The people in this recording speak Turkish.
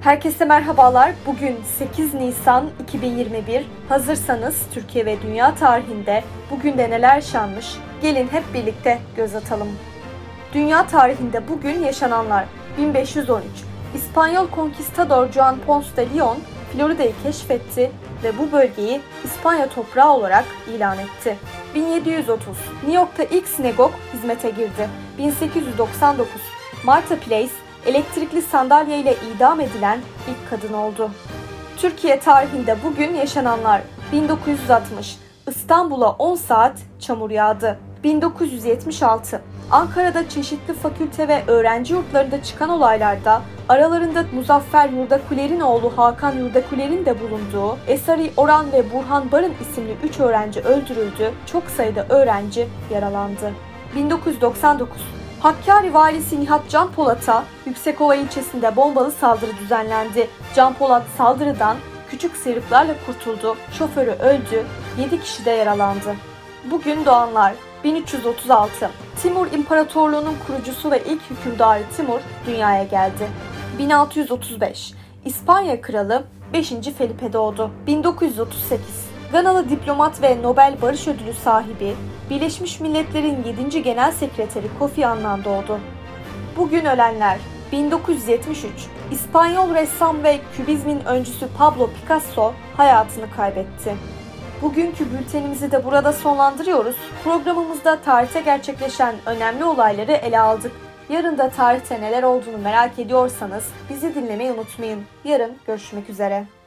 Herkese merhabalar. Bugün 8 Nisan 2021. Hazırsanız Türkiye ve dünya tarihinde bugün de neler yaşanmış? Gelin hep birlikte göz atalım. Dünya tarihinde bugün yaşananlar 1513. İspanyol konkistador Juan Ponce de Leon Florida'yı keşfetti ve bu bölgeyi İspanya toprağı olarak ilan etti. 1730. New York'ta ilk sinagog hizmete girdi. 1899. Martha Place elektrikli sandalye ile idam edilen ilk kadın oldu. Türkiye tarihinde bugün yaşananlar 1960 İstanbul'a 10 saat çamur yağdı. 1976 Ankara'da çeşitli fakülte ve öğrenci yurtlarında çıkan olaylarda aralarında Muzaffer Yurdakuler'in oğlu Hakan Yurdakuler'in de bulunduğu Esari Oran ve Burhan Barın isimli 3 öğrenci öldürüldü, çok sayıda öğrenci yaralandı. 1999 Hakkari valisi Nihat Can Polat'a Yüksekova ilçesinde bombalı saldırı düzenlendi. Can Polat saldırıdan küçük sıyrıklarla kurtuldu, şoförü öldü, 7 kişi de yaralandı. Bugün doğanlar 1336 Timur İmparatorluğu'nun kurucusu ve ilk hükümdarı Timur dünyaya geldi. 1635 İspanya Kralı 5. Felipe doğdu. 1938 Ganalı diplomat ve Nobel Barış Ödülü sahibi, Birleşmiş Milletler'in 7. Genel Sekreteri Kofi Annan doğdu. Bugün ölenler 1973 İspanyol ressam ve kübizmin öncüsü Pablo Picasso hayatını kaybetti. Bugünkü bültenimizi de burada sonlandırıyoruz. Programımızda tarihte gerçekleşen önemli olayları ele aldık. Yarın da tarihte neler olduğunu merak ediyorsanız bizi dinlemeyi unutmayın. Yarın görüşmek üzere.